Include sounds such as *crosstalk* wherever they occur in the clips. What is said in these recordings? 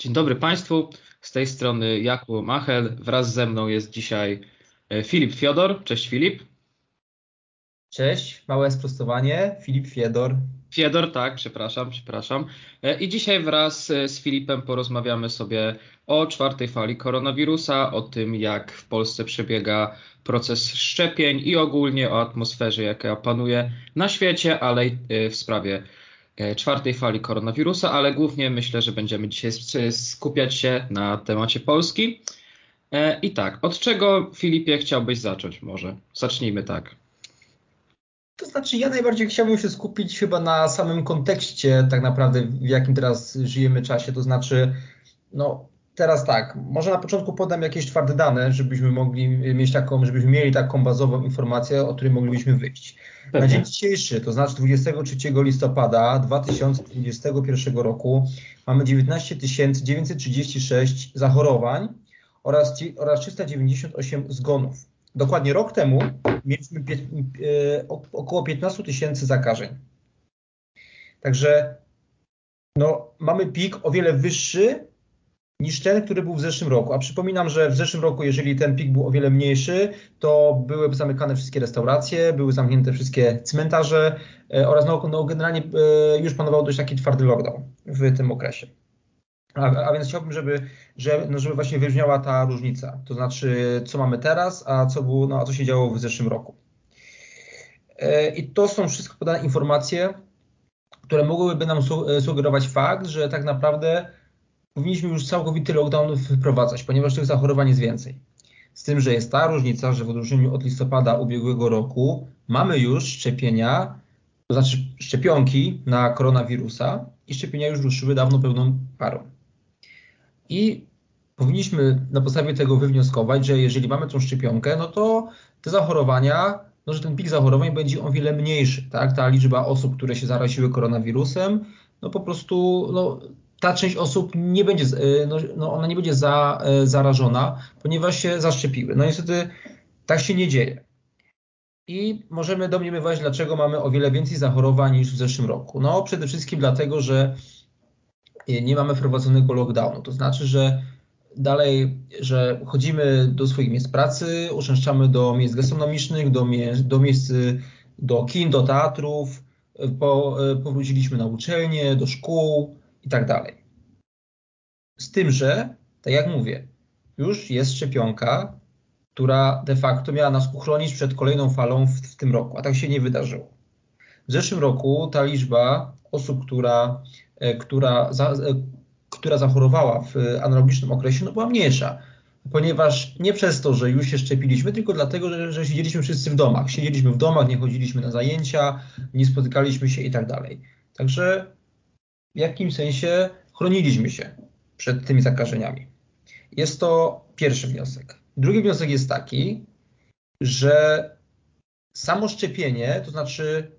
Dzień dobry Państwu. Z tej strony Jakub Machel. Wraz ze mną jest dzisiaj e, Filip Fiodor. Cześć Filip. Cześć, małe sprostowanie. Filip Fiodor. Fiodor, tak, przepraszam, przepraszam. E, I dzisiaj wraz e, z Filipem porozmawiamy sobie o czwartej fali koronawirusa, o tym jak w Polsce przebiega proces szczepień i ogólnie o atmosferze, jaka panuje na świecie, ale i w sprawie czwartej fali koronawirusa, ale głównie myślę, że będziemy dzisiaj skupiać się na temacie Polski. E, I tak, od czego Filipie chciałbyś zacząć może? Zacznijmy tak. To znaczy, ja najbardziej chciałbym się skupić chyba na samym kontekście, tak naprawdę, w jakim teraz żyjemy czasie. To znaczy, no, teraz tak, może na początku podam jakieś twarde dane, żebyśmy mogli mieć taką, żebyśmy mieli taką bazową informację, o której moglibyśmy wyjść. Na dzień dzisiejszy, to znaczy 23 listopada 2021 roku, mamy 19 936 zachorowań oraz, oraz 398 zgonów. Dokładnie rok temu mieliśmy pie, e, około 15 tysięcy zakażeń. Także no, mamy pik o wiele wyższy niż ten, który był w zeszłym roku. A przypominam, że w zeszłym roku, jeżeli ten pik był o wiele mniejszy, to były zamykane wszystkie restauracje, były zamknięte wszystkie cmentarze e, oraz no, no generalnie e, już panował dość taki twardy lockdown w tym okresie. A, a więc chciałbym, żeby, że, no, żeby właśnie wybrzmiała ta różnica, to znaczy co mamy teraz, a co, było, no, a co się działo w zeszłym roku. E, I to są wszystko podane informacje, które mogłyby nam sugerować fakt, że tak naprawdę powinniśmy już całkowity lockdown wprowadzać, ponieważ tych zachorowań jest więcej. Z tym, że jest ta różnica, że w odróżnieniu od listopada ubiegłego roku mamy już szczepienia, to znaczy szczepionki na koronawirusa i szczepienia już ruszyły dawno pełną parą. I powinniśmy na podstawie tego wywnioskować, że jeżeli mamy tą szczepionkę, no to te zachorowania, no że ten pik zachorowań będzie o wiele mniejszy, tak? Ta liczba osób, które się zaraziły koronawirusem, no po prostu no, ta część osób nie będzie, e, no, no ona nie będzie za, e, zarażona, ponieważ się zaszczepiły. No niestety tak się nie dzieje. I możemy domniemywać, dlaczego mamy o wiele więcej zachorowań niż w zeszłym roku. No przede wszystkim dlatego, że nie mamy wprowadzonego lockdownu. To znaczy, że dalej, że chodzimy do swoich miejsc pracy, uczęszczamy do miejsc gastronomicznych, do, mie do miejsc, do kin, do teatrów, po, powróciliśmy na uczelnie, do szkół, i tak dalej. Z tym, że, tak jak mówię, już jest szczepionka, która de facto miała nas uchronić przed kolejną falą w, w tym roku, a tak się nie wydarzyło. W zeszłym roku ta liczba osób, która, e, która, za, e, która zachorowała w analogicznym okresie, no była mniejsza, ponieważ nie przez to, że już się szczepiliśmy, tylko dlatego, że, że siedzieliśmy wszyscy w domach. Siedzieliśmy w domach, nie chodziliśmy na zajęcia, nie spotykaliśmy się i tak dalej. Także w jakimś sensie chroniliśmy się przed tymi zakażeniami. Jest to pierwszy wniosek. Drugi wniosek jest taki, że samo szczepienie, to znaczy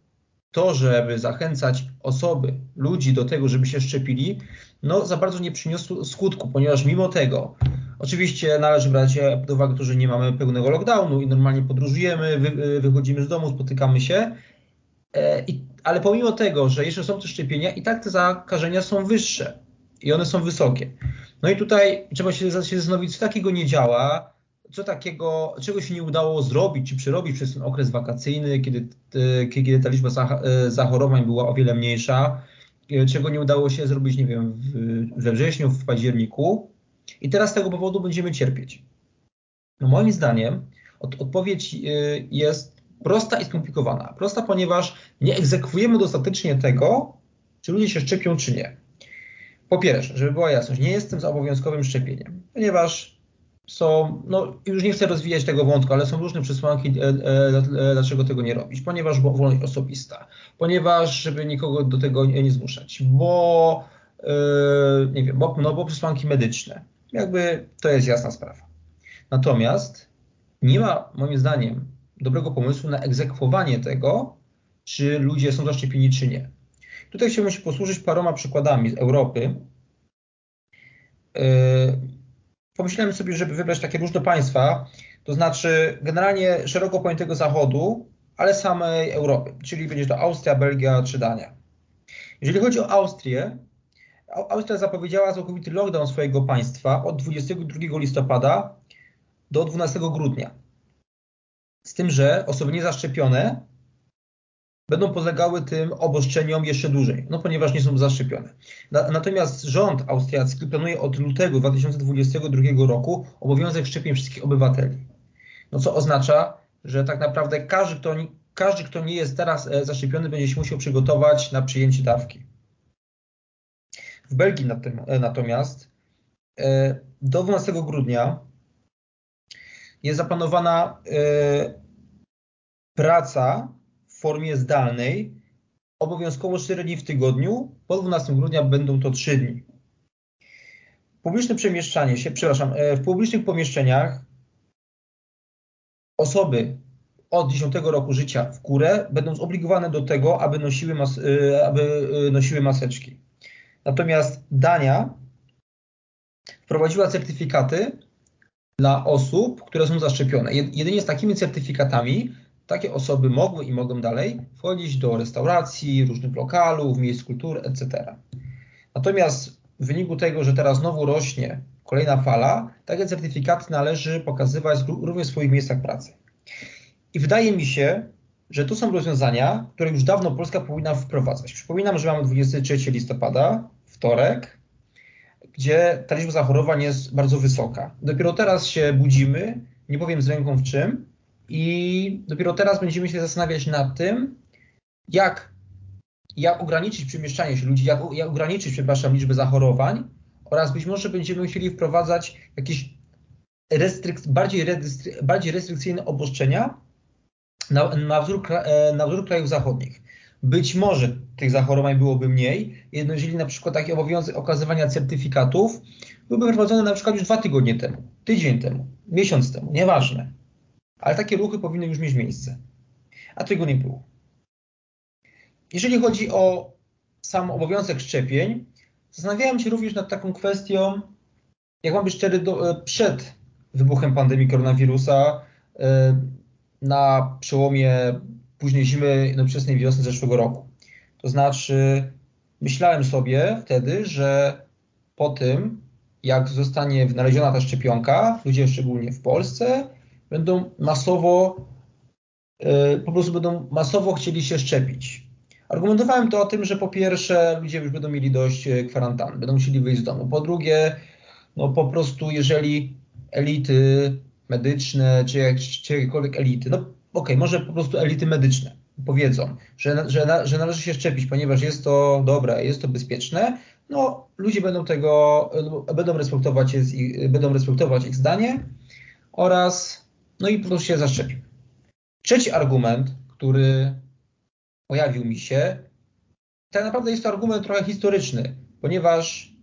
to, żeby zachęcać osoby, ludzi do tego, żeby się szczepili, no za bardzo nie przyniosło skutku, ponieważ mimo tego, oczywiście należy brać pod uwagę to, że nie mamy pełnego lockdownu i normalnie podróżujemy, wy, wychodzimy z domu, spotykamy się, e, i ale pomimo tego, że jeszcze są te szczepienia, i tak te zakażenia są wyższe i one są wysokie. No i tutaj trzeba się, się zastanowić, co takiego nie działa, co takiego, czego się nie udało zrobić czy przerobić przez ten okres wakacyjny, kiedy, kiedy ta liczba e, zachorowań była o wiele mniejsza, e, czego nie udało się zrobić, nie wiem, we wrześniu, w październiku. I teraz z tego powodu będziemy cierpieć. No moim zdaniem od, odpowiedź e, jest prosta i skomplikowana. Prosta, ponieważ nie egzekwujemy dostatecznie tego, czy ludzie się szczepią, czy nie. Po pierwsze, żeby była jasność, nie jestem za obowiązkowym szczepieniem, ponieważ są, no już nie chcę rozwijać tego wątku, ale są różne przesłanki, e, e, e, dlaczego tego nie robić. Ponieważ wolność osobista, ponieważ żeby nikogo do tego nie, nie zmuszać, bo nie wiem, bo, no bo przesłanki medyczne. Jakby to jest jasna sprawa. Natomiast nie ma moim zdaniem dobrego pomysłu na egzekwowanie tego, czy ludzie są zaszczepieni, czy nie. Tutaj chciałbym się posłużyć paroma przykładami z Europy. Yy, pomyślałem sobie, żeby wybrać takie różne państwa, to znaczy generalnie szeroko pojętego Zachodu, ale samej Europy, czyli będzie to Austria, Belgia czy Dania. Jeżeli chodzi o Austrię, Austria zapowiedziała całkowity lockdown swojego państwa od 22 listopada do 12 grudnia. Z tym, że osoby niezaszczepione będą podlegały tym obostrzeniom jeszcze dłużej, no ponieważ nie są zaszczepione. natomiast rząd austriacki planuje od lutego 2022 roku obowiązek szczepień wszystkich obywateli. No co oznacza, że tak naprawdę każdy, kto, każdy, kto nie jest teraz e, zaszczepiony, będzie się musiał przygotować na przyjęcie dawki. W Belgii e, natomiast e, do 12 grudnia jest zaplanowana praca w formie zdalnej, obowiązkowo 4 dni w tygodniu, po 12 grudnia będą to 3 dni. Publiczne przemieszczanie się, przepraszam, w publicznych pomieszczeniach osoby od 10 roku życia w górę będą zobligowane do tego, aby nosiły, mas y, aby y, nosiły maseczki. Natomiast Dania wprowadziła certyfikaty dla osób, które są zaszczepione. Jedynie z takimi certyfikatami takie osoby mogły i mogą dalej wchodzić do restauracji, różnych lokalów, miejsc kultury, etc. Natomiast w wyniku tego, że teraz znowu rośnie kolejna fala, takie certyfikaty należy pokazywać również w swoich miejscach pracy. I wydaje mi się, że to są rozwiązania, które już dawno Polska powinna wprowadzać. Przypominam, że mamy 23 listopada, wtorek, gdzie ta liczba zachorowań jest bardzo wysoka. Dopiero teraz się budzimy, nie powiem z ręką w czym, i dopiero teraz będziemy się zastanawiać nad tym, jak, jak ograniczyć przemieszczanie się ludzi, jak, jak ograniczyć, przepraszam, liczbę zachorowań oraz być może będziemy musieli wprowadzać jakieś restryk bardziej, bardziej restrykcyjne obostrzenia, na, na, wzór, e, na wzór krajów zachodnich. Być może tych zachorowań byłoby mniej, jeżeli na przykład taki obowiązek okazywania certyfikatów byłby wprowadzony na przykład już dwa tygodnie temu, tydzień temu, miesiąc temu, nieważne. Ale takie ruchy powinny już mieć miejsce. A tego nie było. Jeżeli chodzi o sam obowiązek szczepień, zastanawiałem się również nad taką kwestią, jak mam być szczery, do, e, przed wybuchem pandemii koronawirusa, e, na przełomie późnej zimy, no wczesnej wiosny zeszłego roku. To znaczy, myślałem sobie wtedy, że po tym, jak zostanie wynaleziona ta szczepionka, ludzie szczególnie w Polsce będą masowo, yy, po prostu będą masowo chcieli się szczepić. Argumentowałem to o tym, że po pierwsze ludzie już będą mieli dość e, kwarantanny, będą musieli wyjść z domu. Po drugie, no po prostu jeżeli elity medyczne, czy, czy jakiekolwiek elity, no okay, może po prostu elity medyczne powiedzą, że, że, że należy się szczepić, ponieważ jest to dobre, jest to bezpieczne, no ludzie będą tego, będą respektować, będą respektować ich zdanie oraz, no i po prostu się zaszczepią. Trzeci argument, który pojawił mi się, tak naprawdę jest to argument trochę historyczny, ponieważ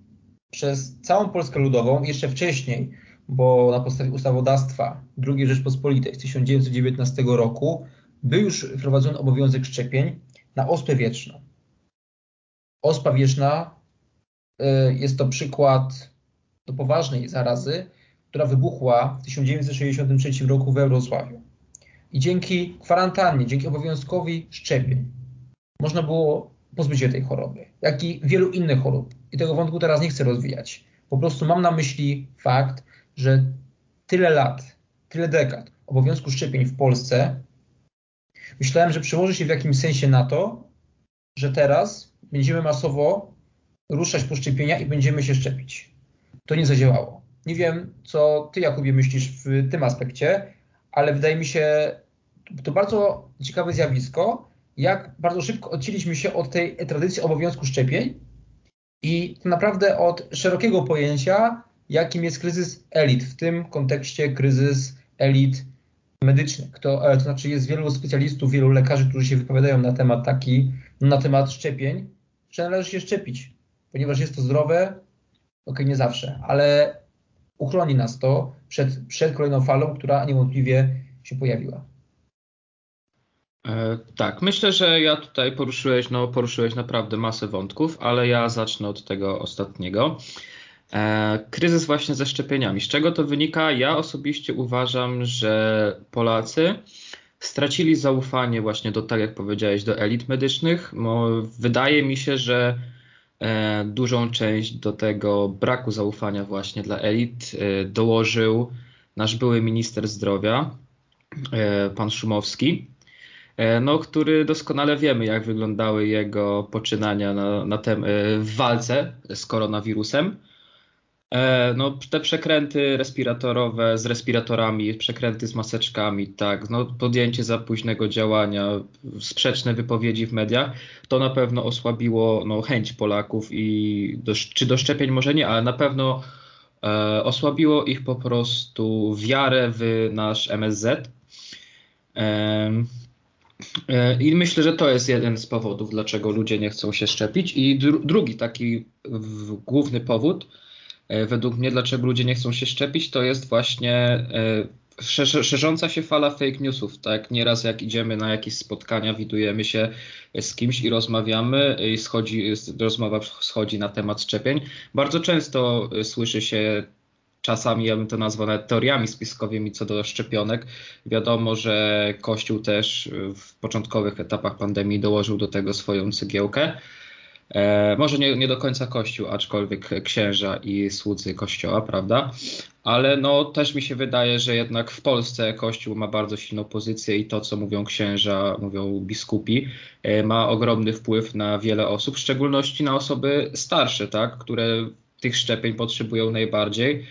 przez całą Polskę Ludową, jeszcze wcześniej, bo na podstawie ustawodawstwa II Rzeczpospolitej z 1919 roku był już wprowadzony obowiązek szczepień na ospę wieczną. Ospa wieczna y, jest to przykład do poważnej zarazy, która wybuchła w 1963 roku w Wrocławiu. I dzięki kwarantannie, dzięki obowiązkowi szczepień można było pozbyć się tej choroby, jak i wielu innych chorób. I tego wątku teraz nie chcę rozwijać. Po prostu mam na myśli fakt, że tyle lat, tyle dekad obowiązku szczepień w Polsce, myślałem, że przełoży się w jakimś sensie na to, że teraz będziemy masowo ruszać po szczepienia i będziemy się szczepić. To nie zadziałało. Nie wiem, co ty, Jakubie, myślisz w tym aspekcie, ale wydaje mi się to bardzo ciekawe zjawisko, jak bardzo szybko odcięliśmy się od tej tradycji obowiązku szczepień i naprawdę od szerokiego pojęcia jakim jest kryzys elit, w tym kontekście kryzys elit medycznych. To, e, to znaczy jest wielu specjalistów, wielu lekarzy, którzy się wypowiadają na temat taki, na temat szczepień, że należy się szczepić, ponieważ jest to zdrowe, ok, nie zawsze, ale uchroni nas to przed, przed kolejną falą, która niewątpliwie się pojawiła. E, tak, myślę, że ja tutaj poruszyłeś, no, poruszyłeś naprawdę masę wątków, ale ja zacznę od tego ostatniego. E, kryzys właśnie ze szczepieniami. Z czego to wynika? Ja osobiście uważam, że Polacy stracili zaufanie właśnie do, tak jak powiedziałeś, do elit medycznych. Wydaje mi się, że Dużą część do tego braku zaufania właśnie dla elit dołożył nasz były minister zdrowia, pan Szumowski, no, który doskonale wiemy, jak wyglądały jego poczynania na, na tem, w walce z koronawirusem. E, no, te przekręty respiratorowe z respiratorami, przekręty z maseczkami, tak, no, podjęcie za późnego działania, sprzeczne wypowiedzi w mediach, to na pewno osłabiło no, chęć Polaków i do, czy do szczepień może nie, ale na pewno e, osłabiło ich po prostu wiarę w nasz MSZ. E, I myślę, że to jest jeden z powodów, dlaczego ludzie nie chcą się szczepić. I dru drugi taki w, główny powód, według mnie, dlaczego ludzie nie chcą się szczepić, to jest właśnie e, szerząca się fala fake newsów, tak? Nieraz jak idziemy na jakieś spotkania, widujemy się z kimś i rozmawiamy i schodzi, rozmowa schodzi na temat szczepień. Bardzo często e, słyszy się czasami, ja bym to nazwał nawet teoriami spiskowymi co do szczepionek. Wiadomo, że Kościół też w początkowych etapach pandemii dołożył do tego swoją cegiełkę. E, może nie, nie do końca Kościół, aczkolwiek księża i słudzy Kościoła, prawda? Ale no też mi się wydaje, że jednak w Polsce Kościół ma bardzo silną pozycję i to, co mówią księża, mówią biskupi, e, ma ogromny wpływ na wiele osób, w szczególności na osoby starsze, tak, które tych szczepień potrzebują najbardziej.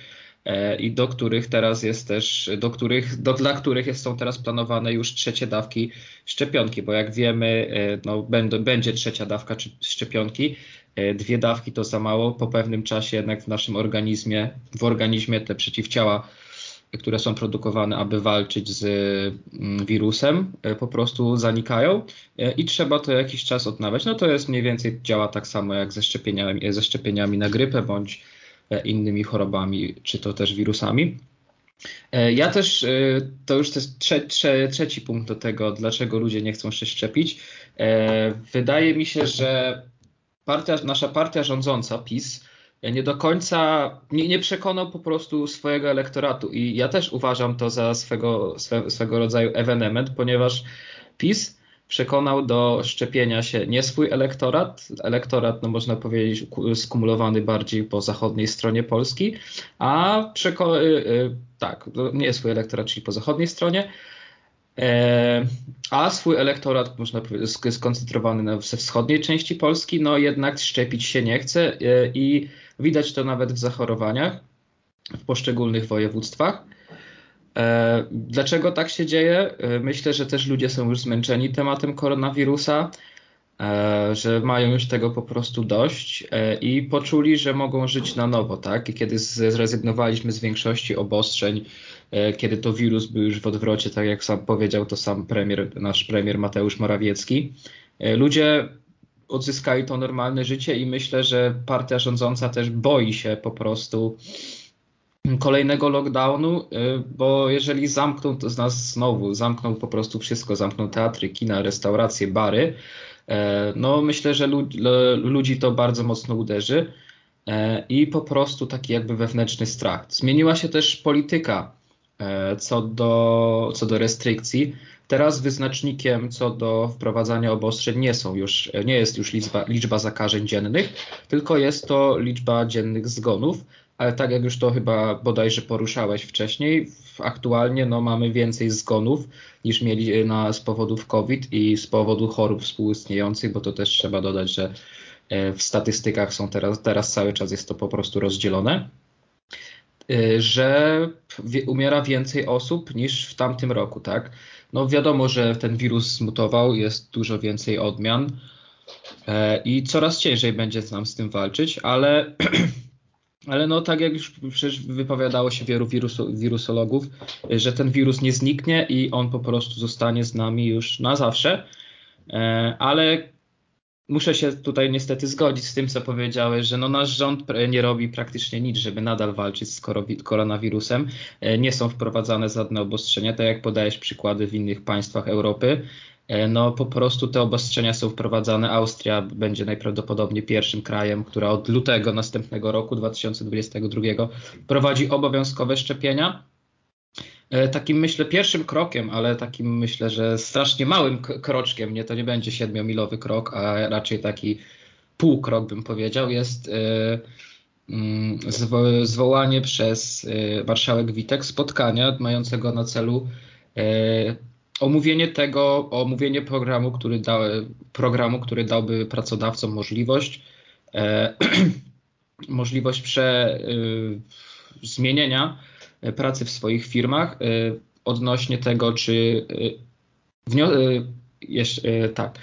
E, i do których teraz jest też, do których, do, dla których są teraz planowane już trzecie dawki szczepionki, bo jak wiemy, e, no, będą, będzie trzecia dawka szczepionki. E, dwie dawki to za mało. Po pewnym czasie jednak w naszym organizmie, w organizmie te przeciwciała, które są produkowane, aby walczyć z mm, wirusem, po prostu zanikają i trzeba to jakiś czas odnawiać. No to jest mniej więcej działa tak samo jak ze szczepieniami, ze szczepieniami na grypę bądź innymi chorobami, czy to też wirusami. E, ja też, e, to już jest trze, trze, trzeci punkt do tego, dlaczego ludzie nie chcą się szczepić. Wydaje mi się, że partia, nasza partia rządząca, PiS, nie do końca nie, nie, przekonał po prostu swojego elektoratu. I ja też uważam to za swego, swe, swego rodzaju ewenement, ponieważ PiS przekonał do szczepienia się nie swój elektorat, elektorat, no można powiedzieć, skumulowany bardziej po zachodniej stronie Polski, a przeko- y, y, tak, nie swój elektorat, czyli po zachodniej stronie, e, a swój elektorat, można powiedzieć, skoncentrowany na, wschodniej części Polski, no jednak szczepić się nie chce e, i widać to nawet w zachorowaniach w poszczególnych województwach. E, dlaczego tak się dzieje? E, myślę, że też ludzie są już zmęczeni tematem koronawirusa, e, że mają już tego po prostu dość i poczuli, że mogą żyć na nowo, tak? I kiedy zrezygnowaliśmy z większości obostrzeń, kiedy to wirus był już w odwrocie, tak jak sam powiedział to sam premier, nasz premier Mateusz Morawiecki, ludzie odzyskali to normalne życie i myślę, że partia rządząca też boi się po prostu kolejnego lockdownu, y, bo jeżeli zamkną to z nas znowu, zamkną po prostu wszystko, zamkną teatry, kina, restauracje, bary, e, no myślę, że ludzi to bardzo mocno uderzy e, i po prostu taki jakby wewnętrzny strach. Zmieniła się też polityka e, co do, co do restrykcji. Teraz wyznacznikiem co do wprowadzania obostrzeń nie są już, nie jest już liczba, liczba zakażeń dziennych, tylko jest to liczba dziennych zgonów ale tak jak już to chyba bodajże poruszałeś wcześniej, aktualnie no, mamy więcej zgonów niż mieli na, z powodów COVID i z powodu chorób współistniejących, bo to też trzeba dodać, że e, w statystykach są teraz, teraz cały czas jest to po prostu rozdzielone, e, że umiera więcej osób niż w tamtym roku, tak? No wiadomo, że ten wirus zmutował, jest dużo więcej odmian e, i coraz ciężej będzie nam z tym walczyć, ale *clears throat* Ale no tak jak już przecież wypowiadało się wielu wirusologów, że ten wirus nie zniknie i on po prostu zostanie z nami już na zawsze. E, ale muszę się tutaj niestety zgodzić z tym, co powiedziałeś, że no nasz rząd nie robi praktycznie nic, żeby nadal walczyć z koronawirusem. E, nie są wprowadzane żadne obostrzenia, tak jak podajesz przykłady w innych państwach Europy. E, no po prostu te obostrzenia są wprowadzane. Austria będzie najprawdopodobniej pierwszym krajem, która od lutego następnego roku 2022 prowadzi obowiązkowe szczepienia. E, takim myślę pierwszym krokiem, ale takim myślę, że strasznie małym kroczkiem, nie to nie będzie siedmiomilowy krok, a raczej taki półkrok bym powiedział, jest mm, zwołanie przez marszałek Witek spotkania mającego na celu omówienie tego, omówienie programu, który, da, programu, który dałby pracodawcom możliwość *clears throat* możliwość prze, zmienienia pracy w swoich firmach odnośnie tego, czy jeszcze, tak,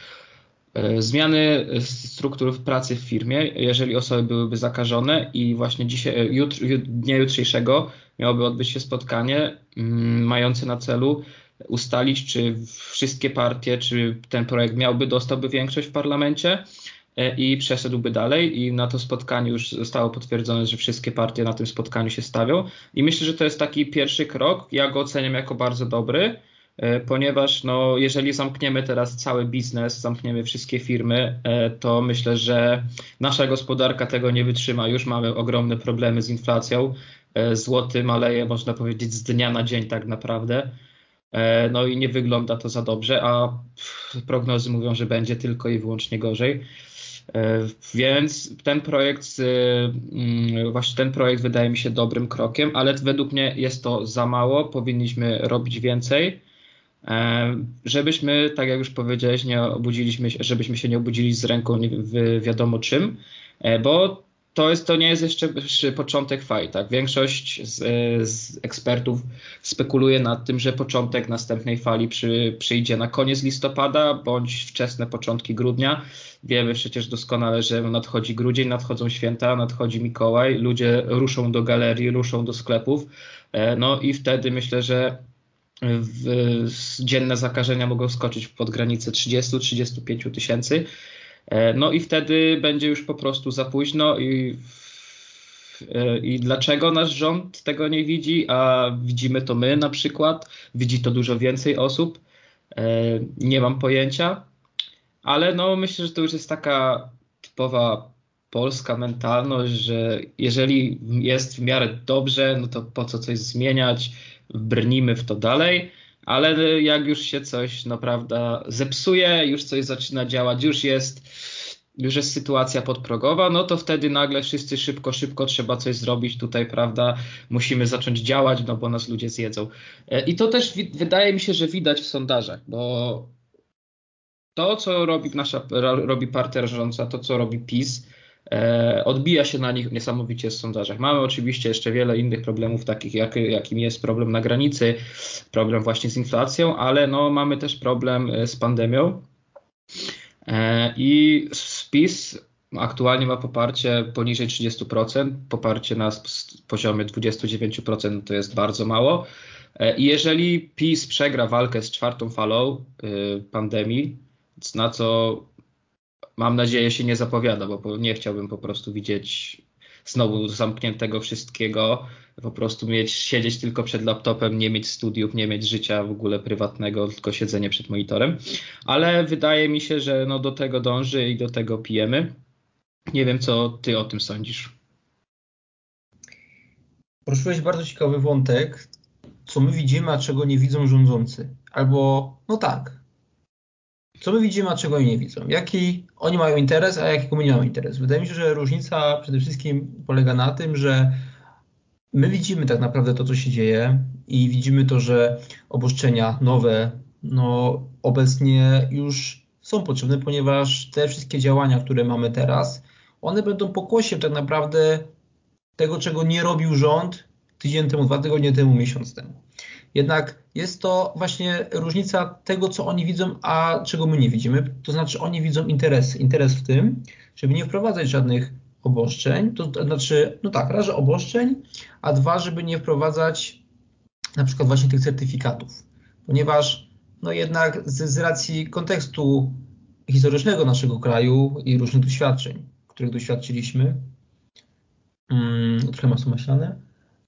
zmiany struktur pracy w firmie, jeżeli osoby byłyby zakażone i właśnie dzisiaj, jutr, dnia jutrzejszego miałoby odbyć się spotkanie mm, mające na celu ustalić, czy wszystkie partie, czy ten projekt miałby, dostałby większość w parlamencie e, i przeszedłby dalej i na to spotkanie już zostało potwierdzone, że wszystkie partie na tym spotkaniu się stawią i myślę, że to jest taki pierwszy krok, ja go oceniam jako bardzo dobry, e, ponieważ no, jeżeli zamkniemy teraz cały biznes, zamkniemy wszystkie firmy, e, to myślę, że nasza gospodarka tego nie wytrzyma. Już mamy ogromne problemy z inflacją. Złoty maleje, można powiedzieć, z dnia na dzień tak naprawdę. E, no i nie wygląda to za dobrze, a prognozy mówią, że będzie tylko i wyłącznie gorzej. E, więc ten projekt, mm, właśnie ten projekt wydaje mi się dobrym krokiem, ale według mnie jest to za mało, powinniśmy robić więcej, e, żebyśmy, tak jak już powiedziałeś, nie obudziliśmy żebyśmy się nie obudzili z ręką wiadomo czym, bo to, jest, to nie jest jeszcze początek faj. Tak? Większość z, z, ekspertów spekuluje nad tym, że początek następnej fali przy, przyjdzie na koniec listopada bądź wczesne początki grudnia. Wiemy przecież doskonale, że nadchodzi grudzień, nadchodzą święta, nadchodzi Mikołaj, ludzie ruszą do galerii, ruszą do sklepów. E, no i wtedy myślę, że w, dzienne zakażenia mogą skoczyć pod granicę 30-35 tysięcy. E, no i wtedy będzie już po prostu za późno i, e, i dlaczego nasz rząd tego nie widzi, a widzimy to my na przykład, widzi to dużo więcej osób, e, nie mam pojęcia, ale no myślę, że to już jest taka typowa polska mentalność, że jeżeli jest w miarę dobrze, no to po co coś zmieniać, brnimy w to dalej. Ale jak już się coś naprawdę zepsuje, już coś zaczyna działać, już jest, już jest sytuacja podprogowa, no to wtedy nagle wszyscy szybko, szybko trzeba coś zrobić tutaj, prawda? Musimy zacząć działać, no bo nas ludzie zjedzą. E, I to też wydaje mi się, że widać w sondażach, bo to, co robi nasza, robi partia rządząca, to, co robi PiS, E, odbija się na nich niesamowicie w sondażach. Mamy oczywiście jeszcze wiele innych problemów, takich jak, jakim jest problem na granicy, problem właśnie z inflacją, ale no, mamy też problem e, z pandemią. E, I spis aktualnie ma poparcie poniżej 30%, poparcie na poziomie 29% to jest bardzo mało. I jeżeli PiS przegra walkę z czwartą falą pandemii, na co mam nadzieję, się nie zapowiada, bo nie chciałbym po prostu widzieć znowu zamkniętego wszystkiego, po prostu mieć, siedzieć tylko przed laptopem, nie mieć studiów, nie mieć życia w ogóle prywatnego, tylko siedzenie przed monitorem. Ale wydaje mi się, że no do tego dąży i do tego pijemy. Nie wiem, co ty o tym sądzisz. Poruszyłeś bardzo ciekawy wątek, co my widzimy, a czego nie widzą rządzący. Albo, no tak, co my widzimy, a czego oni nie widzą? Jaki oni mają interes, a jakiego my nie mamy interes? Wydaje mi się, że różnica przede wszystkim polega na tym, że my widzimy tak naprawdę to, co się dzieje i widzimy to, że obostrzenia nowe, no obecnie już są potrzebne, ponieważ te wszystkie działania, które mamy teraz, one będą pokłosiem tak naprawdę tego, czego nie robił rząd tydzień temu, dwa tygodnie temu, miesiąc temu. Jednak jest to właśnie różnica tego, co oni widzą, a czego my nie widzimy. To znaczy, oni widzą interes, interes w tym, żeby nie wprowadzać żadnych obostrzeń, to znaczy, no tak, raz, że obostrzeń, a dwa, żeby nie wprowadzać na przykład właśnie tych certyfikatów, ponieważ no jednak z, z racji kontekstu historycznego naszego kraju i różnych doświadczeń, których doświadczyliśmy, mm, trochę masło maślane,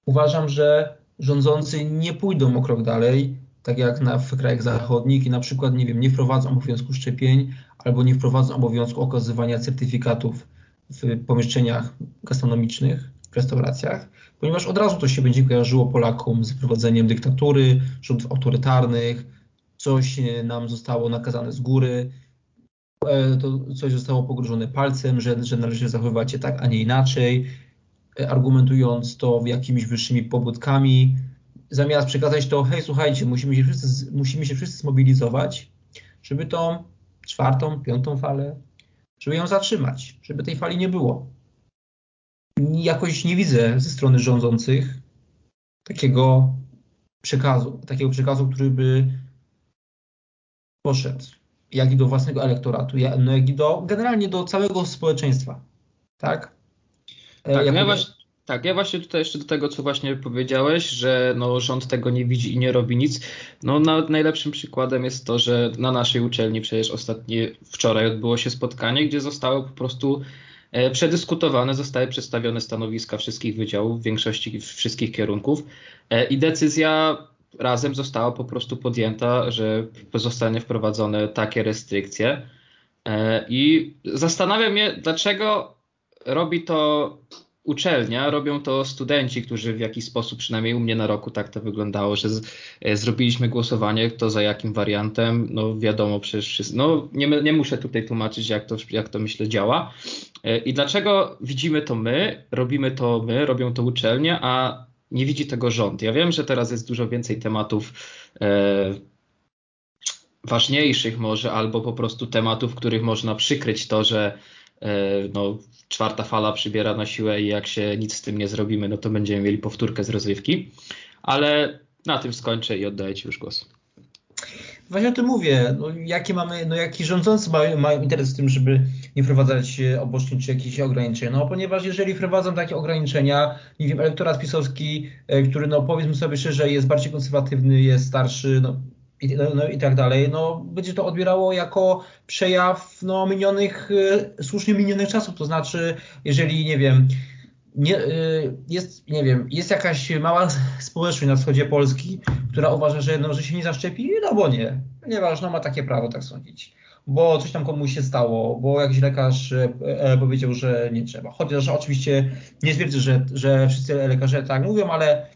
uważam, że rządzący nie pójdą o krok dalej, tak jak na, w krajach zachodnich i na przykład, nie wiem, nie wprowadzą obowiązku szczepień albo nie wprowadzą obowiązku okazywania certyfikatów w pomieszczeniach gastronomicznych, w restauracjach, ponieważ od razu to się będzie kojarzyło Polakom z prowadzeniem dyktatury, rządów autorytarnych, coś nam zostało nakazane z góry. e, to coś zostało pogrożone palcem, że, że należy zachowywać się tak, a nie inaczej, argumentując to jakimiś wyższymi pobudkami, zamiast przekazać to, hej, słuchajcie, musimy się wszyscy, musimy się wszyscy zmobilizować, żeby tą czwartą, piątą falę, żeby ją zatrzymać, żeby tej fali nie było. Jakoś nie widzę ze strony rządzących takiego przekazu, takiego przekazu, który by poszedł, jak i do własnego elektoratu, no jak i do, generalnie do całego społeczeństwa, tak? E, tak, no ja właśnie, tak, ja właśnie tutaj jeszcze do tego, co właśnie powiedziałeś, że no, rząd tego nie widzi i nie robi nic. No, najlepszym przykładem jest to, że na naszej uczelni przecież ostatnie, wczoraj odbyło się spotkanie, gdzie zostało po prostu e, przedyskutowane, zostały przedstawione stanowiska wszystkich wydziałów, w większości wszystkich kierunków e, i decyzja razem została po prostu podjęta, że zostanie wprowadzone takie restrykcje. I zastanawiam się, dlaczego robi to uczelnia, robią to studenci, którzy w jakiś sposób, przynajmniej u mnie na roku tak to wyglądało, że z, e, zrobiliśmy głosowanie, kto za jakim wariantem, no wiadomo przecież wszyscy, no nie, nie muszę tutaj tłumaczyć jak to, jak to myślę działa. E, I dlaczego widzimy to my, robimy to my, robią to uczelnie, a nie widzi tego rząd. Ja wiem, że teraz jest dużo więcej tematów e, ważniejszych może, albo po prostu tematów, których można przykryć to, że no, czwarta fala przybiera na siłę i jak się nic z tym nie zrobimy, no to będziemy mieli powtórkę z rozrywki. Ale na tym skończę i oddaję Ci już głos. Właśnie o tym mówię. No, jakie mamy, no, jaki rządzący mają, mają interes w tym, żeby nie wprowadzać obostrzeń czy jakichś ograniczeń? No, ponieważ jeżeli wprowadzą takie ograniczenia, nie wiem, elektorat pisowski, e, który, no, powiedzmy sobie szczerze, jest bardziej konserwatywny, jest starszy, no, i, no, no, i tak dalej, no, będzie to odbierało jako przejaw no, minionych, e, słusznie minionych czasów. To znaczy, jeżeli, nie wiem, nie, y, jest, nie wiem, jest jakaś mała społeczność na wschodzie Polski, która uważa, że, no, że się nie zaszczepi, no bo nie, ponieważ ma takie prawo tak sądzić. Bo coś tam komuś się stało, bo jakiś lekarz e, e, powiedział, że nie trzeba. Chociaż oczywiście nie twierdzę, że, że wszyscy lekarze tak mówią, ale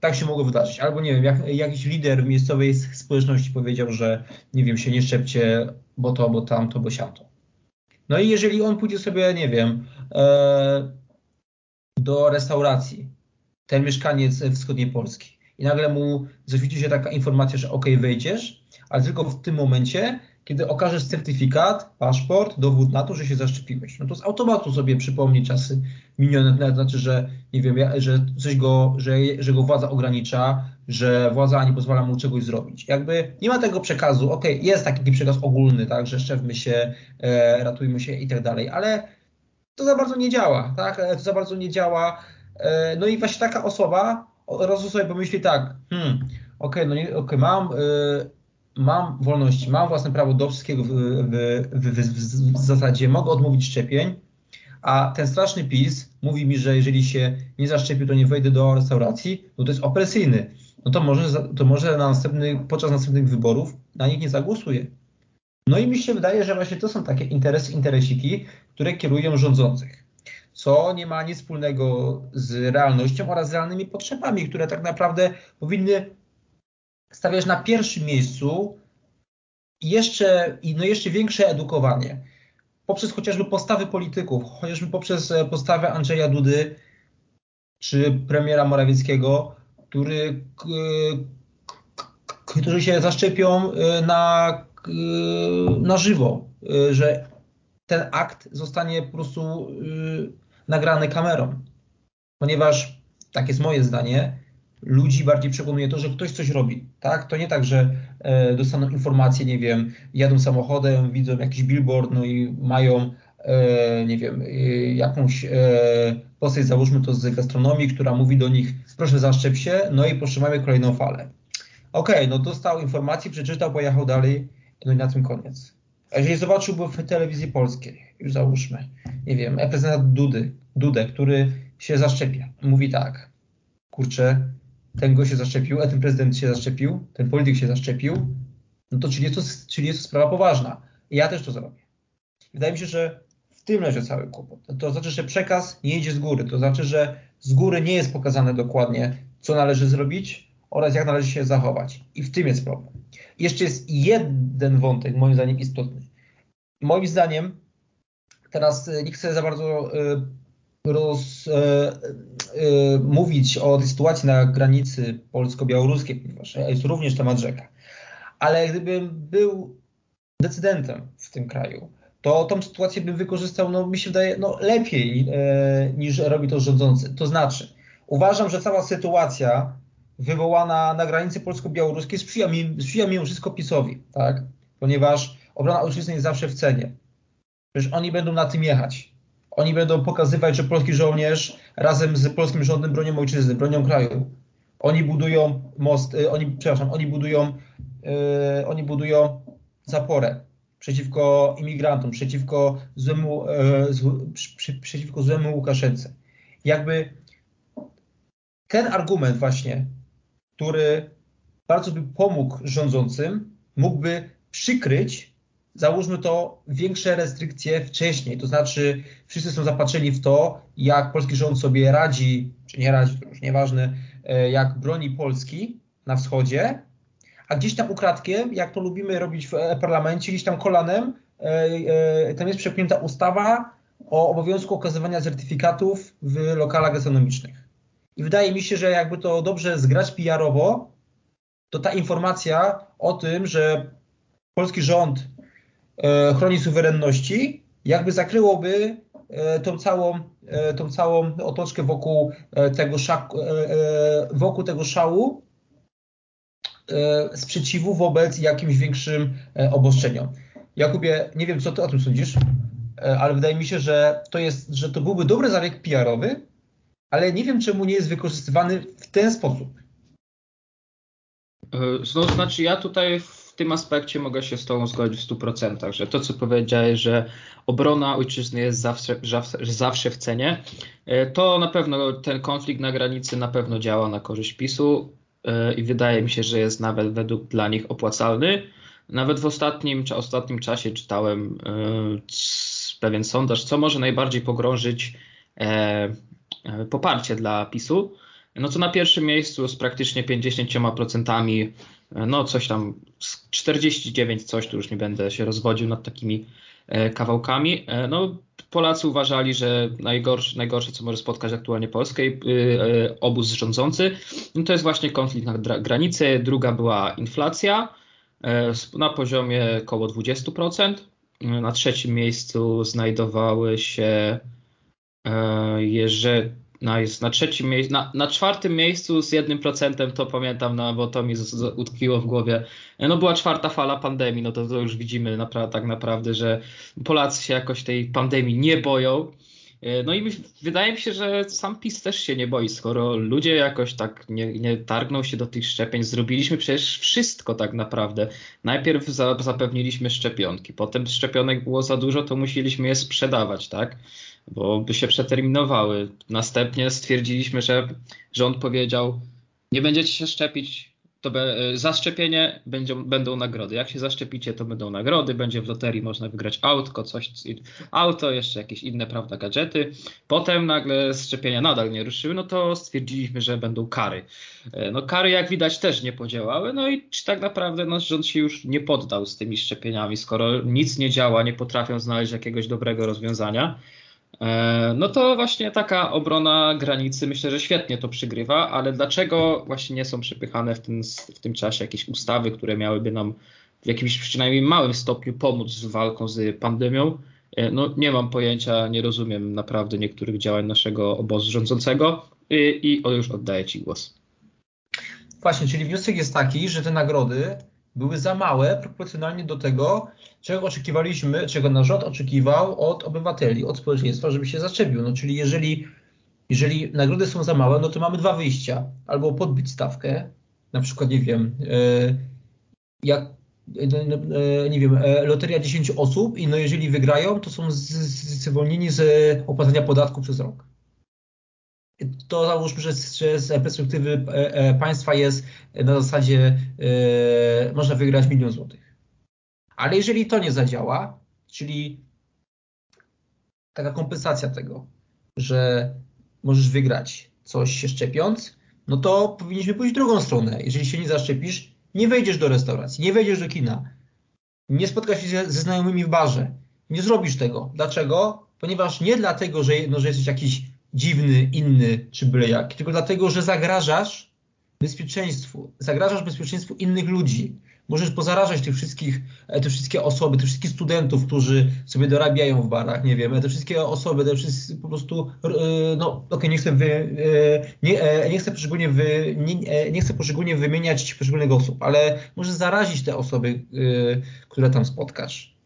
tak się mogło wydarzyć. Albo nie wiem, jak, jakiś lider miejscowej społeczności powiedział, że nie wiem, się nie szczepcie, bo to, bo tamto, bo siamto. No i jeżeli on pójdzie sobie, nie wiem, e, do restauracji, ten mieszkaniec wschodniej Polski. I nagle mu zaświeci się taka informacja, że ok, wejdziesz, ale tylko w tym momencie, kiedy okażesz certyfikat, paszport, dowód na to, że się zaszczepiłeś. No to z automatu sobie przypomni czasy minione, to znaczy, że nie wiem, że coś go, że, że go władza ogranicza, że władza nie pozwala mu czegoś zrobić. Jakby nie ma tego przekazu, ok, jest taki przekaz ogólny, tak, że szczepmy się, e, ratujmy się i tak dalej, ale to za bardzo nie działa, tak? To za bardzo nie działa. E, no i właśnie taka osoba od razu sobie pomyśli tak, hmm, okej, okay, no nie, okay, mam, y, mam wolności, mam własne prawo do wszystkiego w, w, w, w, zasadzie, mogę odmówić szczepień, a ten straszny PiS mówi mi, że jeżeli się nie zaszczepię, to nie wejdę do restauracji, no to jest opresyjny. No to może, to może na następny, podczas następnych wyborów na nich nie zagłosuje. No i mi się wydaje, że właśnie to są takie interesy, interesiki, które kierują rządzących. Co nie ma nic wspólnego z realnością oraz z realnymi potrzebami, które tak naprawdę powinny stawiać na pierwszym miejscu jeszcze, no jeszcze większe edukowanie. Poprzez chociażby postawy polityków, chociażby poprzez e, postawę Andrzeja Dudy czy premiera Morawieckiego, który, którzy się zaszczepią e, na na żywo, y, że ten akt zostanie po prostu nagrany kamerą. Ponieważ, tak jest moje zdanie, ludzi bardziej przekonuje to, że ktoś coś robi. Tak? To nie tak, że e, dostaną informacje, nie wiem, jadą samochodem, widzą jakiś billboard, no i mają, e, nie wiem, e, jakąś e, postać, załóżmy to z gastronomii, która mówi do nich, proszę zaszczep się, no i proszę, mamy kolejną falę. Okej, okay, no dostał informację, przeczytał, pojechał dalej, no i na tym koniec. A jeżeli zobaczyłby w telewizji polskiej, już załóżmy, nie wiem, reprezentant Dudy, Dudę, który się zaszczepia, mówi tak, kurczę, ten go się zaszczepił, a ten prezydent się zaszczepił, ten polityk się zaszczepił, no to czyli jest to, czyli jest to sprawa poważna. Ja też to zrobię. Wydaje mi się, że w tym leży cały kłopot. To znaczy, że przekaz nie idzie z góry. To znaczy, że z góry nie jest pokazane dokładnie, co należy zrobić oraz jak należy się zachować. I w tym jest problem. Jeszcze jest jeden wątek, moim zdaniem istotny. moim zdaniem, teraz nie chcę za bardzo roz, mówić o tej sytuacji na granicy polsko-białoruskiej, ponieważ jest również temat rzeka. Ale gdybym był decydentem w tym kraju, to tą sytuację bym wykorzystał, no mi się wydaje, no, lepiej e, niż robi to rządzący. To znaczy, uważam, że cała sytuacja wywołana na granicy polsko-białoruskiej sprzyja, mi, sprzyja mimo wszystko PiSowi, tak? Ponieważ obrona ojczyzny jest zawsze w cenie. Przecież oni będą na tym jechać. Oni będą pokazywać, że polski żołnierz razem z polskim rządem bronią ojczyzny, bronią kraju. Oni budują most, y, oni, przepraszam, oni budują, yy, oni budują zaporę przeciwko imigrantom, przeciwko złemu, zł, przy, przeciwko złemu Łukaszence. Jakby ten argument właśnie, który bardzo by pomógł rządzącym, mógłby przykryć, załóżmy to, większe restrykcje wcześniej. To znaczy, wszyscy są zapatrzeni w to, jak polski rząd sobie radzi, czy nie radzi, to już nieważne, e, jak broni Polski na wschodzie, a gdzieś tam ukradkiem, jak to lubimy robić w e, parlamencie, gdzieś tam kolanem, e, tam jest przepchnięta ustawa o obowiązku okazywania certyfikatów w lokalach gastronomicznych. I wydaje mi się, że jakby to dobrze zgrać PR-owo, to ta informacja o tym, że polski rząd chroni suwerenności, jakby zakryłoby tą całą, tą całą otoczkę wokół tego, szak, wokół tego szału, E, sprzeciwu wobec jakimś większym e, obostrzeniom. Jakubie, nie wiem, co ty o tym sądzisz, e, ale wydaje mi się, że to, jest, że to byłby dobry zabieg PR-owy, ale nie wiem, czemu nie jest wykorzystywany w ten sposób. No, znaczy, ja tutaj tym aspekcie mogę się z Tobą zgodzić w 100%, że to, co powiedziałeś, że obrona ojczyzny jest zawsze, zawsze w cenie, to na pewno ten konflikt na granicy na pewno działa na korzyść PiSu. E, i wydaje mi się, że jest nawet według dla nich opłacalny. Nawet w ostatnim, czy ostatnim czasie czytałem e, pewien sondaż, co może najbardziej pogrążyć e, poparcie dla PiSu. No to na pierwszym miejscu z praktycznie 50%, no coś tam 49 coś, tu już nie będę się rozwodził nad takimi kawałkami. No Polacy uważali, że najgorsze, najgorsze co może spotkać aktualnie Polskę, y, obóz rządzący, no to jest właśnie konflikt na granicy. Druga była inflacja na poziomie około 20%. Na trzecim miejscu znajdowały się jeżeli na, jest na trzecim miejscu, na, na, czwartym miejscu z jednym procentem, to pamiętam, no, bo to mi z, z, utkwiło w głowie. No była czwarta fala pandemii, no to, to już widzimy napra- tak naprawdę, że Polacy się jakoś tej pandemii nie boją. E, no i wydaje mi się, że sam PiS też się nie boi, skoro ludzie jakoś tak nie, nie targną się do tych szczepień. Zrobiliśmy przecież wszystko tak naprawdę. Najpierw za, zapewniliśmy szczepionki, potem szczepionek było za dużo, to musieliśmy je sprzedawać, tak? Bo by się przeterminowały. Następnie stwierdziliśmy, że rząd powiedział, nie będziecie się szczepić, to be, za szczepienie będą, będą nagrody. Jak się zaszczepicie, to będą nagrody, będzie w loterii można wygrać autko, coś, auto, jeszcze jakieś inne, prawda, gadżety. Potem nagle szczepienia nadal nie ruszyły, no to stwierdziliśmy, że będą kary. E, no kary, jak widać, też nie podziałały, no i czy tak naprawdę nasz rząd się już nie poddał z tymi szczepieniami, skoro nic nie działa, nie potrafią znaleźć jakiegoś dobrego rozwiązania, E, no to właśnie taka obrona granicy myślę, że świetnie to przygrywa, ale dlaczego właśnie nie są przypychane w tym, w tym czasie jakieś ustawy, które miałyby nam w jakimś przynajmniej małym stopniu pomóc z walką z pandemią? E, no nie mam pojęcia, nie rozumiem naprawdę niektórych działań naszego obozu rządzącego i, i już oddaję Ci głos. Właśnie, czyli wniosek jest taki, że te nagrody były za małe proporcjonalnie do tego, czego oczekiwaliśmy, czego nasz rząd oczekiwał od obywateli, od społeczeństwa, żeby się zaczepił. No, czyli jeżeli, jeżeli nagrody są za małe, no to mamy dwa wyjścia. Albo podbić stawkę, na przykład, nie wiem, e, jak e, nie wiem, e, loteria 10 osób i no jeżeli wygrają, to są zwolnieni z opłacania podatku przez rok to załóżmy, że, że z perspektywy e, e, państwa jest na zasadzie e, można wygrać milion złotych. Ale jeżeli to nie zadziała, czyli taka kompensacja tego, że możesz wygrać coś się szczepiąc, no to powinniśmy pójść drugą stronę. Jeżeli się nie zaszczepisz, nie wejdziesz do restauracji, nie wejdziesz do kina, nie spotkasz się ze znajomymi w barze, Nie zrobisz tego. Dlaczego? Ponieważ nie dlatego, że, no, że jesteś jakiś dziwny, inny czy byle jak, tylko dlatego, że zagrażasz bezpieczeństwu. Zagrażasz bezpieczeństwu innych ludzi. Możesz pozarażać tych wszystkich, e, te wszystkie osoby, tych wszystkich studentów, którzy sobie dorabiają w barach, nie wiem, te wszystkie osoby, te wszystkie po prostu, e, no okej, okay, nie chcę wy, e, nie, nie chcę poszczególnie wy, nie, nie chcę poszczególnie wymieniać poszczególnych osób, ale możesz zarazić te osoby, które tam spotkasz.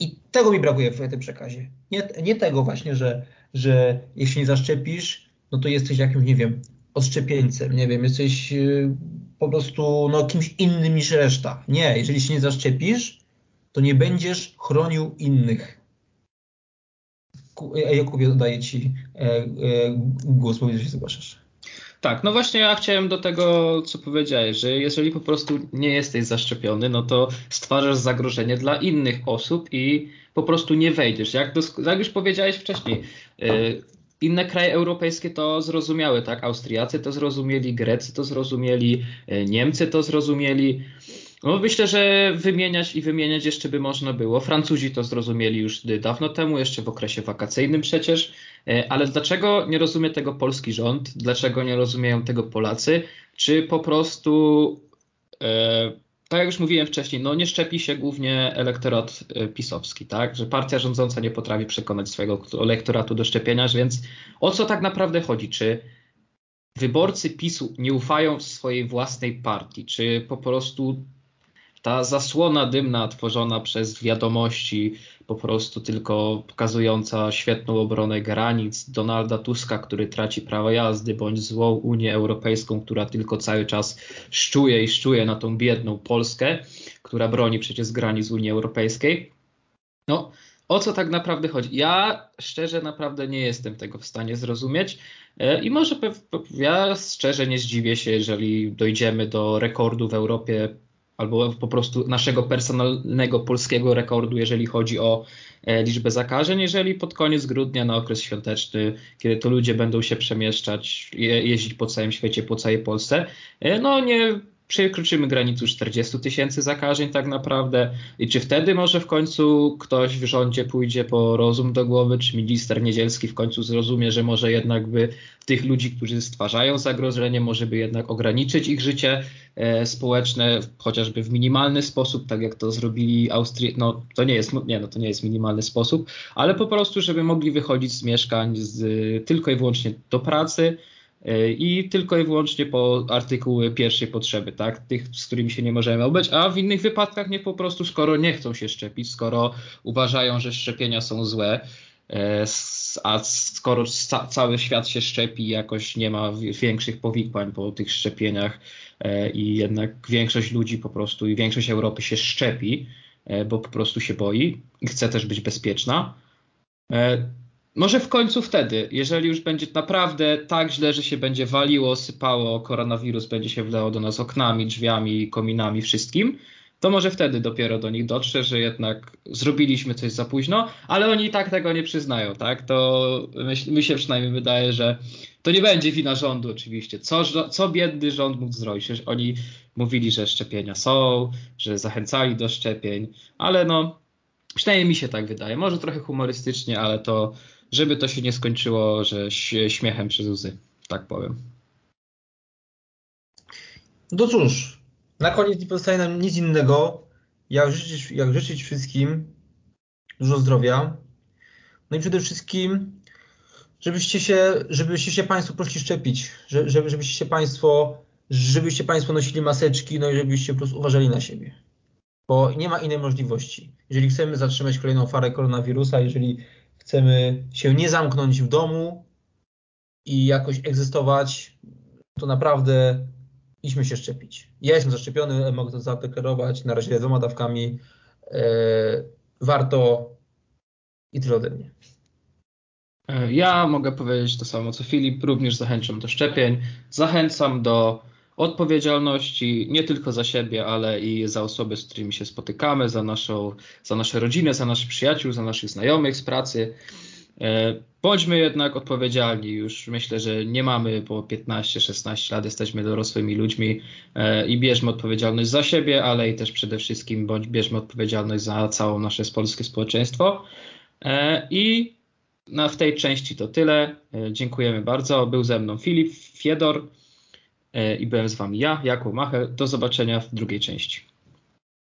I tego mi brakuje w tym przekazie. Nie, nie tego właśnie, że, że jeśli nie zaszczepisz, no to jesteś jakimś, nie wiem, odszczepieńcem, nie wiem, jesteś y, po prostu no, kimś innym niż reszta. Nie, jeżeli się nie zaszczepisz, to nie będziesz chronił innych. E, Jakubie, oddaję Ci e, e, głos, powiedz, że się zgłaszasz. Tak, no właśnie ja chciałem do tego, co powiedziałeś, że jeżeli po prostu nie jesteś zaszczepiony, no to stwarzasz zagrożenie dla innych osób i po prostu nie wejdziesz. Jak, jak już powiedziałeś wcześniej, inne kraje europejskie to zrozumiały, tak? Austriacy to zrozumieli, Grecy to zrozumieli, y, Niemcy to zrozumieli. No myślę, że wymieniać i wymieniać jeszcze by można było. Francuzi to zrozumieli już dawno temu, jeszcze w okresie wakacyjnym przecież. E, ale dlaczego nie rozumie tego polski rząd? Dlaczego nie rozumieją tego Polacy? Czy po prostu, e, tak jak już mówiłem wcześniej, no nie szczepi się głównie elektorat e, pisowski, tak? Że partia rządząca nie potrafi przekonać swojego elektoratu do szczepienia, więc o co tak naprawdę chodzi? Czy wyborcy PiSu nie ufają swojej własnej partii? Czy po prostu ta zasłona dymna tworzona przez wiadomości, po prostu tylko pokazująca świetną obronę granic Donalda Tuska, który traci prawo jazdy, bądź złą Unię Europejską, która tylko cały czas szczuje i szczuje na tą biedną Polskę, która broni przecież granic Unii Europejskiej. No, o co tak naprawdę chodzi? Ja szczerze naprawdę nie jestem tego w stanie zrozumieć e, i może ja szczerze nie zdziwię się, jeżeli dojdziemy do rekordu w Europie albo po prostu naszego personalnego polskiego rekordu, jeżeli chodzi o e, liczbę zakażeń, jeżeli pod koniec grudnia na okres świąteczny, kiedy to ludzie będą się przemieszczać, jeździć po całym świecie, po całej Polsce, e, no nie przekroczymy granicę 40 tysięcy zakażeń tak naprawdę. I czy wtedy może w końcu ktoś w rządzie pójdzie po rozum do głowy, czy minister Niedzielski w końcu zrozumie, że może jednak by tych ludzi, którzy stwarzają zagrożenie, może by jednak ograniczyć ich życie e, społeczne, chociażby w minimalny sposób, tak jak to zrobili Austrii, no to nie jest, nie, no to nie jest minimalny sposób, ale po prostu, żeby mogli wychodzić z mieszkań z, tylko i wyłącznie do pracy, i tylko i wyłącznie po artykuły pierwszej potrzeby, tak? Tych, z którymi się nie możemy obyć, a w innych wypadkach nie po prostu, skoro nie chcą się szczepić, skoro uważają, że szczepienia są złe, e, a skoro cały świat się szczepi, jakoś nie ma większych powikłań po tych szczepieniach e, i jednak większość ludzi po prostu i większość Europy się szczepi, bo po prostu się boi i chce też być bezpieczna, może w końcu wtedy, jeżeli już będzie naprawdę tak źle, że się będzie waliło, sypało, koronawirus będzie się wleło do nas oknami, drzwiami, kominami, wszystkim, to może wtedy dopiero do nich dotrze, że jednak zrobiliśmy coś za późno, ale oni i tak tego nie przyznają, tak? To mi się przynajmniej wydaje, że to nie będzie wina rządu oczywiście. Co, co biedny rząd mógł zrobić? Przecież oni mówili, że szczepienia są, że zachęcali do szczepień, ale no, przynajmniej mi się tak wydaje. Może trochę humorystycznie, ale to żeby to się nie skończyło, że śmiechem przez łzy, tak powiem. No cóż, na koniec nie pozostaje nam nic innego, jak życzyć, jak życzyć wszystkim dużo zdrowia. No i przede wszystkim, żebyście się, żebyście się Państwo poszli szczepić, żeby, żebyście się Państwo, żebyście Państwo nosili maseczki, no i żebyście prostu uważali na siebie. Bo nie ma innej możliwości. Jeżeli chcemy zatrzymać kolejną falę koronawirusa, jeżeli chcemy się nie zamknąć w domu i jakoś egzystować, to naprawdę idźmy się szczepić. Ja jestem zaszczepiony, mogę to zadeklarować, na razie dwoma dawkami. E, warto i tyle ode mnie. E, ja mogę powiedzieć to samo co Filip, również zachęcam do szczepień. Zachęcam do odpowiedzialności nie tylko za siebie, ale i za osoby, z którymi się spotykamy, za, naszą, za nasze rodziny, za naszych przyjaciół, za naszych znajomych z pracy. E, bądźmy jednak odpowiedzialni. Już myślę, że nie mamy po 15-16 lat, jesteśmy dorosłymi ludźmi e, i bierzmy odpowiedzialność za siebie, ale i też przede wszystkim bądź bierzmy odpowiedzialność za całe nasze polskie społeczeństwo. I na, w tej części to tyle. Dziękujemy bardzo. Był ze mną Filip Fiedor i byłem z Wami ja, Jakub Macher. Do zobaczenia w drugiej części.